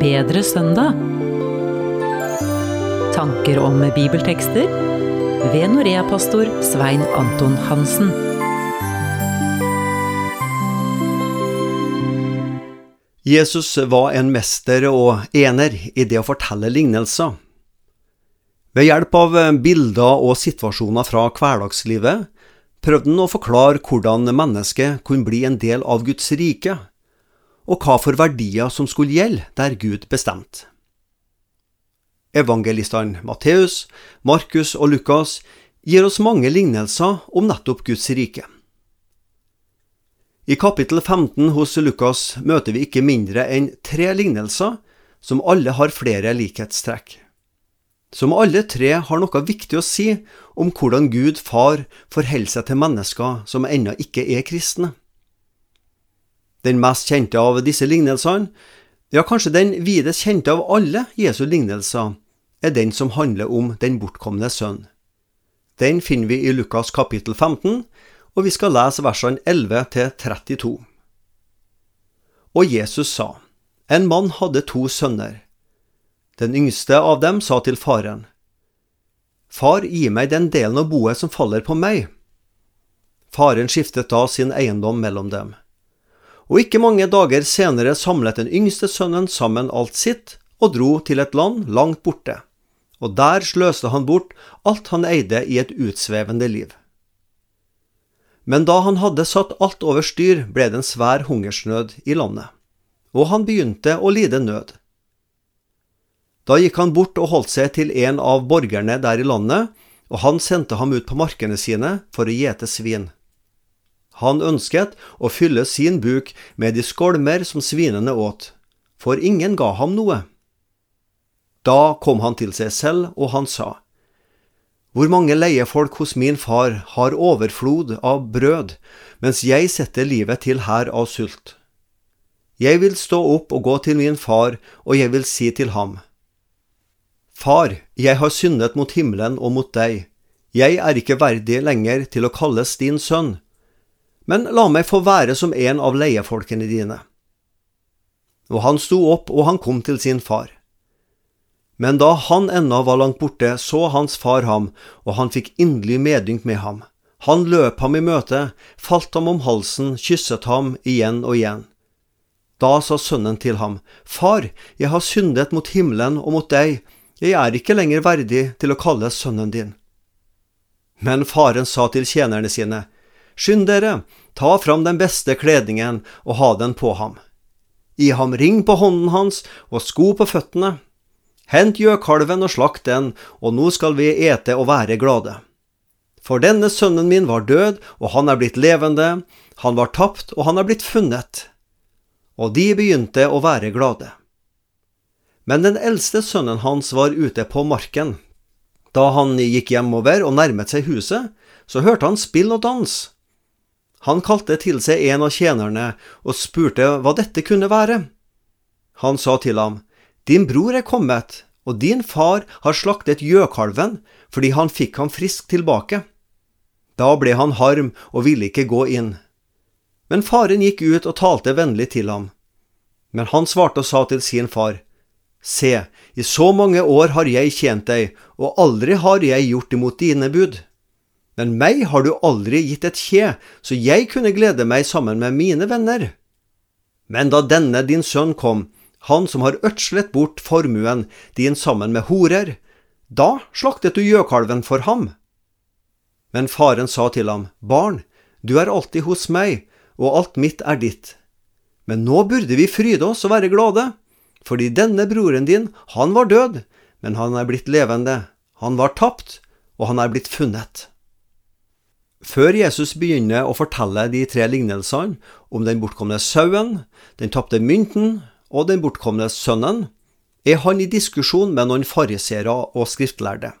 Bedre søndag. Tanker om bibeltekster ved Norea-pastor Svein Anton Hansen. Jesus var en mester og ener i det å fortelle lignelser. Ved hjelp av bilder og situasjoner fra hverdagslivet prøvde han å forklare hvordan mennesket kunne bli en del av Guds rike, og hva for verdier som skulle gjelde der Gud bestemte. Evangelistene Matteus, Markus og Lukas gir oss mange lignelser om nettopp Guds rike. I kapittel 15 hos Lukas møter vi ikke mindre enn tre lignelser som alle har flere likhetstrekk. Som alle tre har noe viktig å si om hvordan Gud far forholder seg til mennesker som ennå ikke er kristne. Den mest kjente av disse lignelsene, ja kanskje den videst kjente av alle Jesu lignelser, er den som handler om den bortkomne sønn. Den finner vi i Lukas kapittel 15, og vi skal lese versene 11 til 32. Og Jesus sa, En mann hadde to sønner. Den yngste av dem sa til faren, Far, gi meg den delen av boet som faller på meg. Faren skiftet da sin eiendom mellom dem. Og ikke mange dager senere samlet den yngste sønnen sammen alt sitt og dro til et land langt borte, og der sløste han bort alt han eide i et utsvevende liv. Men da han hadde satt alt over styr, ble det en svær hungersnød i landet, og han begynte å lide nød. Da gikk han bort og holdt seg til en av borgerne der i landet, og han sendte ham ut på markene sine for å gjete svin. Han ønsket å fylle sin buk med de skolmer som svinene åt, for ingen ga ham noe. Da kom han til seg selv, og han sa, hvor mange leiefolk hos min far har overflod av brød, mens jeg setter livet til her av sult. Jeg vil stå opp og gå til min far, og jeg vil si til ham, Far, jeg har syndet mot himmelen og mot deg, jeg er ikke verdig lenger til å kalles din sønn, men la meg få være som en av leiefolkene dine. Og han sto opp, og han kom til sin far. Men da han ennå var langt borte, så hans far ham, og han fikk inderlig medynk med ham. Han løp ham i møte, falt ham om halsen, kysset ham igjen og igjen. Da sa sønnen til ham, Far, jeg har syndet mot himmelen og mot deg, jeg er ikke lenger verdig til å kalles sønnen din. Men faren sa til tjenerne sine, Skynd dere, ta fram den beste kledningen og ha den på ham. Gi ham ring på hånden hans og sko på føttene Hent gjøkalven og slakt den, og nå skal vi ete og være glade. For denne sønnen min var død, og han er blitt levende, han var tapt, og han er blitt funnet. Og de begynte å være glade. Men den eldste sønnen hans var ute på marken. Da han gikk hjemover og nærmet seg huset, så hørte han spill og dans. Han kalte til seg en av tjenerne og spurte hva dette kunne være. Han sa til ham, din bror er kommet, og din far har slaktet gjøkalven fordi han fikk ham frisk tilbake. Da ble han harm og ville ikke gå inn. Men faren gikk ut og talte vennlig til ham. Men han svarte og sa til sin far, Se, i så mange år har jeg tjent deg, og aldri har jeg gjort imot dine bud. Men meg har du aldri gitt et kje, så jeg kunne glede meg sammen med mine venner. Men da denne din sønn kom, han som har ødslet bort formuen din sammen med horer, da slaktet du gjøkalven for ham. Men faren sa til ham, Barn, du er alltid hos meg, og alt mitt er ditt. Men nå burde vi fryde oss og være glade, fordi denne broren din, han var død, men han er blitt levende, han var tapt, og han er blitt funnet. Før Jesus begynner å fortelle de tre lignelsene om den bortkomne sauen, den tapte mynten og den bortkomne sønnen, er han i diskusjon med noen fariseere og skriftlærde.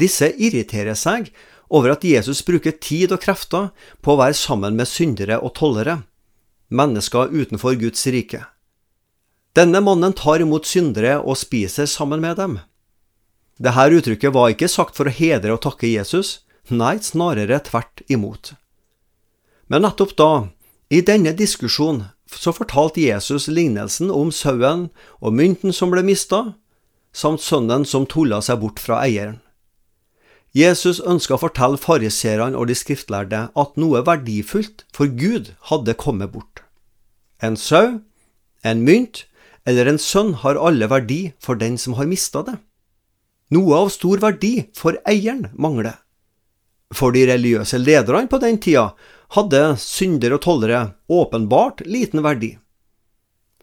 Disse irriterer seg over at Jesus bruker tid og krefter på å være sammen med syndere og tollere, mennesker utenfor Guds rike. Denne mannen tar imot syndere og spiser sammen med dem. Dette uttrykket var ikke sagt for å hedre og takke Jesus, nei, snarere tvert imot. Men nettopp da, i denne diskusjonen, så fortalte Jesus lignelsen om sauen og mynten som ble mista, samt sønnen som tulla seg bort fra eieren. Jesus ønska å fortelle fariseerne og de skriftlærde at noe verdifullt for Gud hadde kommet bort. En sau, en mynt eller en sønn har alle verdi for den som har mista det. Noe av stor verdi for eieren mangler. For de religiøse lederne på den tida hadde syndere og tollere åpenbart liten verdi.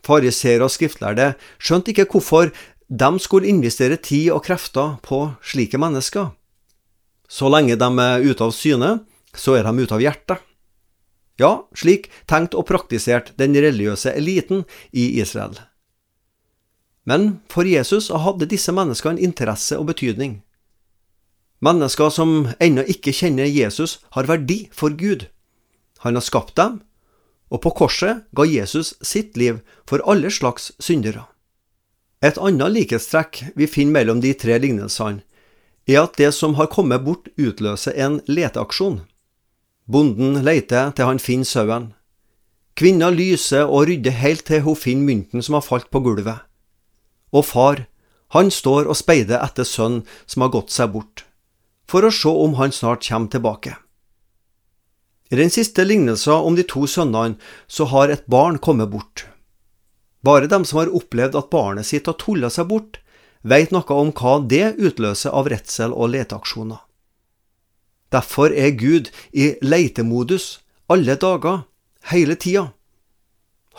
Fariseere og skriftlærde skjønte ikke hvorfor de skulle investere tid og krefter på slike mennesker. Så lenge de er ute av syne, så er de ute av hjertet. Ja, slik tenkte og praktiserte den religiøse eliten i Israel. Men for Jesus hadde disse menneskene interesse og betydning. Mennesker som ennå ikke kjenner Jesus, har verdi for Gud. Han har skapt dem, og på korset ga Jesus sitt liv for alle slags syndere. Et annet likhetstrekk vi finner mellom de tre lignelsene, er at det som har kommet bort, utløser en leteaksjon. Bonden leter til han finner sauen. Kvinna lyser og rydder helt til hun finner mynten som har falt på gulvet. Og far, han står og speider etter sønnen som har gått seg bort, for å se om han snart kommer tilbake. I den siste lignelsen om de to sønnene så har et barn kommet bort. Bare dem som har opplevd at barnet sitt har tulla seg bort, veit noe om hva det utløser av redsel og leteaksjoner. Derfor er Gud i leitemodus alle dager, hele tida.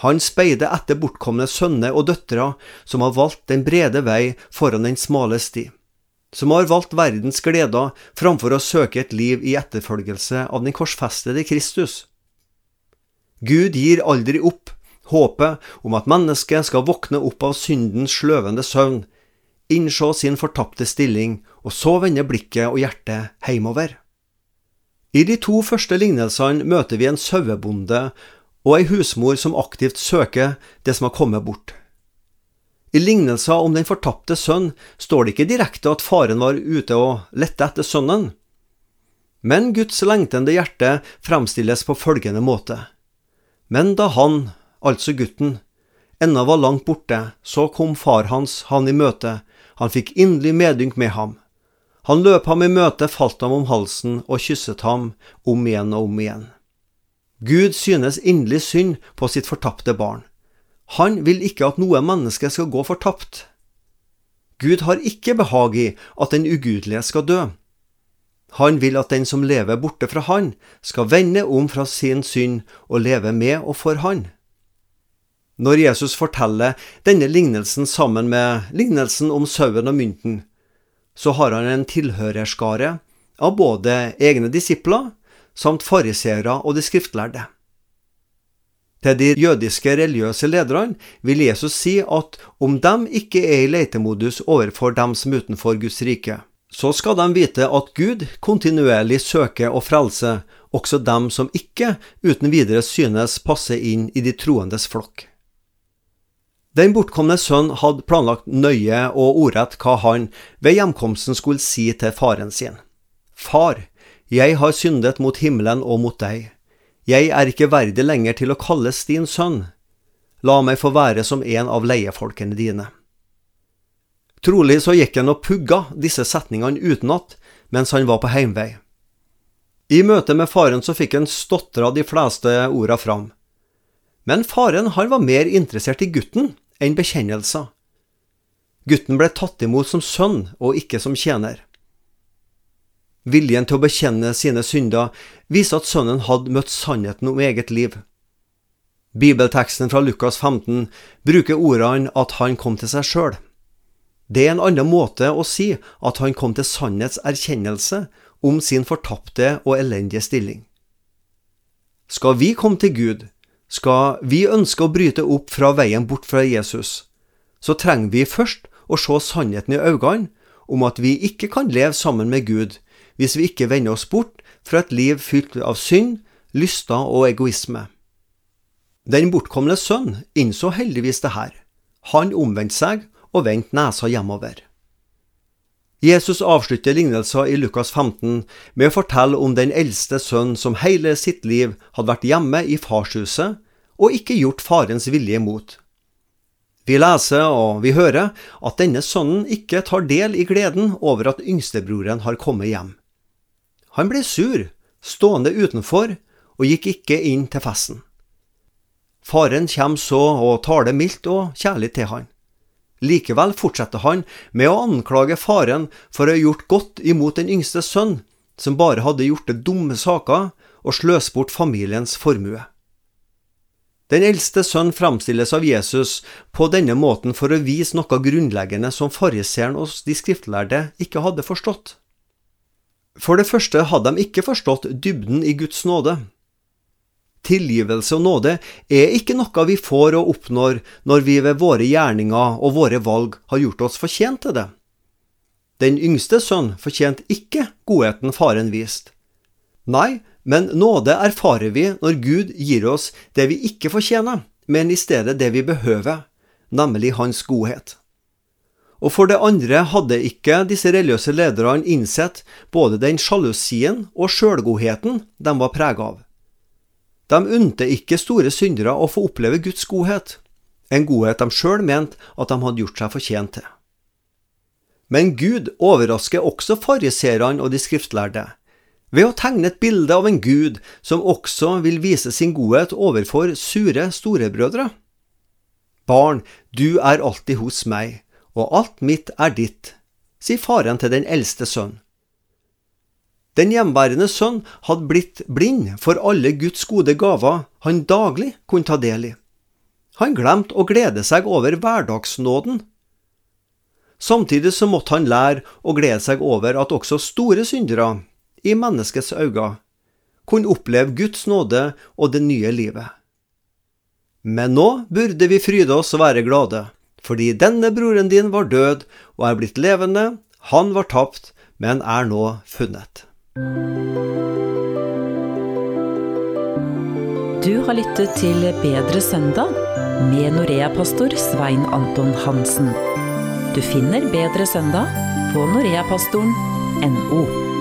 Han speider etter bortkomne sønner og døtre som har valgt den brede vei foran den smale sti som har valgt verdens gleder framfor å søke et liv i etterfølgelse av den korsfestede Kristus. Gud gir aldri opp håpet om at mennesket skal våkne opp av syndens sløvende søvn, innse sin fortapte stilling og så vende blikket og hjertet heimover. I de to første lignelsene møter vi en sauebonde og ei husmor som aktivt søker det som har kommet bort. I lignelser om den fortapte sønn står det ikke direkte at faren var ute og lette etter sønnen. Men Guds lengtende hjerte fremstilles på følgende måte. Men da han, altså gutten, ennå var langt borte, så kom far hans han i møte, han fikk inderlig medynk med ham. Han løp ham i møte, falt ham om halsen og kysset ham om igjen og om igjen. Gud synes inderlig synd på sitt fortapte barn. Han vil ikke at noe menneske skal gå fortapt. Gud har ikke behag i at den ugudelige skal dø. Han vil at den som lever borte fra Han, skal vende om fra sin synd og leve med og for Han. Når Jesus forteller denne lignelsen sammen med lignelsen om sauen og mynten, så har han en tilhørerskare av både egne disipler samt fariseere og de skriftlærde. Til de jødiske religiøse lederne vil Jesus si at om de ikke er i letemodus overfor dem som er utenfor Guds rike, så skal de vite at Gud kontinuerlig søker å frelse også dem som ikke uten videre synes passer inn i de troendes flokk. Den bortkomne sønn hadde planlagt nøye og ordrett hva han ved hjemkomsten skulle si til faren sin. Far, jeg har syndet mot himmelen og mot deg. Jeg er ikke verdig lenger til å kalles din sønn. La meg få være som en av leiefolkene dine. Trolig så gikk han og pugga disse setningene utenat mens han var på heimvei. I møte med faren så fikk han stotra de fleste orda fram. Men faren han var mer interessert i gutten enn bekjennelser. Gutten ble tatt imot som sønn og ikke som tjener. Viljen til å bekjenne sine synder viser at sønnen hadde møtt sannheten om eget liv. Bibelteksten fra Lukas 15 bruker ordene at han kom til seg sjøl. Det er en annen måte å si at han kom til sannhets erkjennelse om sin fortapte og elendige stilling. Skal vi komme til Gud, skal vi ønske å bryte opp fra veien bort fra Jesus, så trenger vi først å se sannheten i øynene om at vi ikke kan leve sammen med Gud hvis vi ikke vender oss bort fra et liv fylt av synd, lyster og egoisme. Den bortkomne sønn innså heldigvis det her. Han omvendte seg og vendte nesa hjemover. Jesus avslutter lignelser i Lukas 15 med å fortelle om den eldste sønn som hele sitt liv hadde vært hjemme i farshuset og ikke gjort farens vilje imot. Vi leser og vi hører at denne sønnen ikke tar del i gleden over at yngstebroren har kommet hjem. Han ble sur, stående utenfor, og gikk ikke inn til festen. Faren kommer så og taler mildt og kjærlig til han. Likevel fortsetter han med å anklage faren for å ha gjort godt imot den yngste sønn, som bare hadde gjort det dumme saker og sløst bort familiens formue. Den eldste sønn framstilles av Jesus på denne måten for å vise noe grunnleggende som fariseeren og de skriftlærde ikke hadde forstått. For det første hadde de ikke forstått dybden i Guds nåde. Tilgivelse og nåde er ikke noe vi får og oppnår når vi ved våre gjerninger og våre valg har gjort oss fortjent til det. Den yngste sønn fortjente ikke godheten faren viste. Nei, men nåde erfarer vi når Gud gir oss det vi ikke fortjener, men i stedet det vi behøver, nemlig Hans godhet. Og for det andre hadde ikke disse religiøse lederne innsett både den sjalusien og sjølgodheten de var prega av. De unte ikke store syndere å få oppleve Guds godhet, en godhet de sjøl mente at de hadde gjort seg fortjent til. Men Gud overrasker også fariseerne og de skriftlærde, ved å tegne et bilde av en Gud som også vil vise sin godhet overfor sure storebrødre. Barn, du er alltid hos meg, og alt mitt er ditt, sier faren til den eldste sønn. Den hjemværende sønn hadde blitt blind for alle Guds gode gaver han daglig kunne ta del i. Han glemte å glede seg over hverdagsnåden. Samtidig så måtte han lære å glede seg over at også store syndere, i menneskets øyne, kunne oppleve Guds nåde og det nye livet. Men nå burde vi fryde oss og være glade, fordi denne broren din var død og er blitt levende, han var tapt, men er nå funnet. Du har lyttet til Bedre søndag med Norea-pastor Svein Anton Hansen. Du finner Bedre søndag på noreapastoren.no.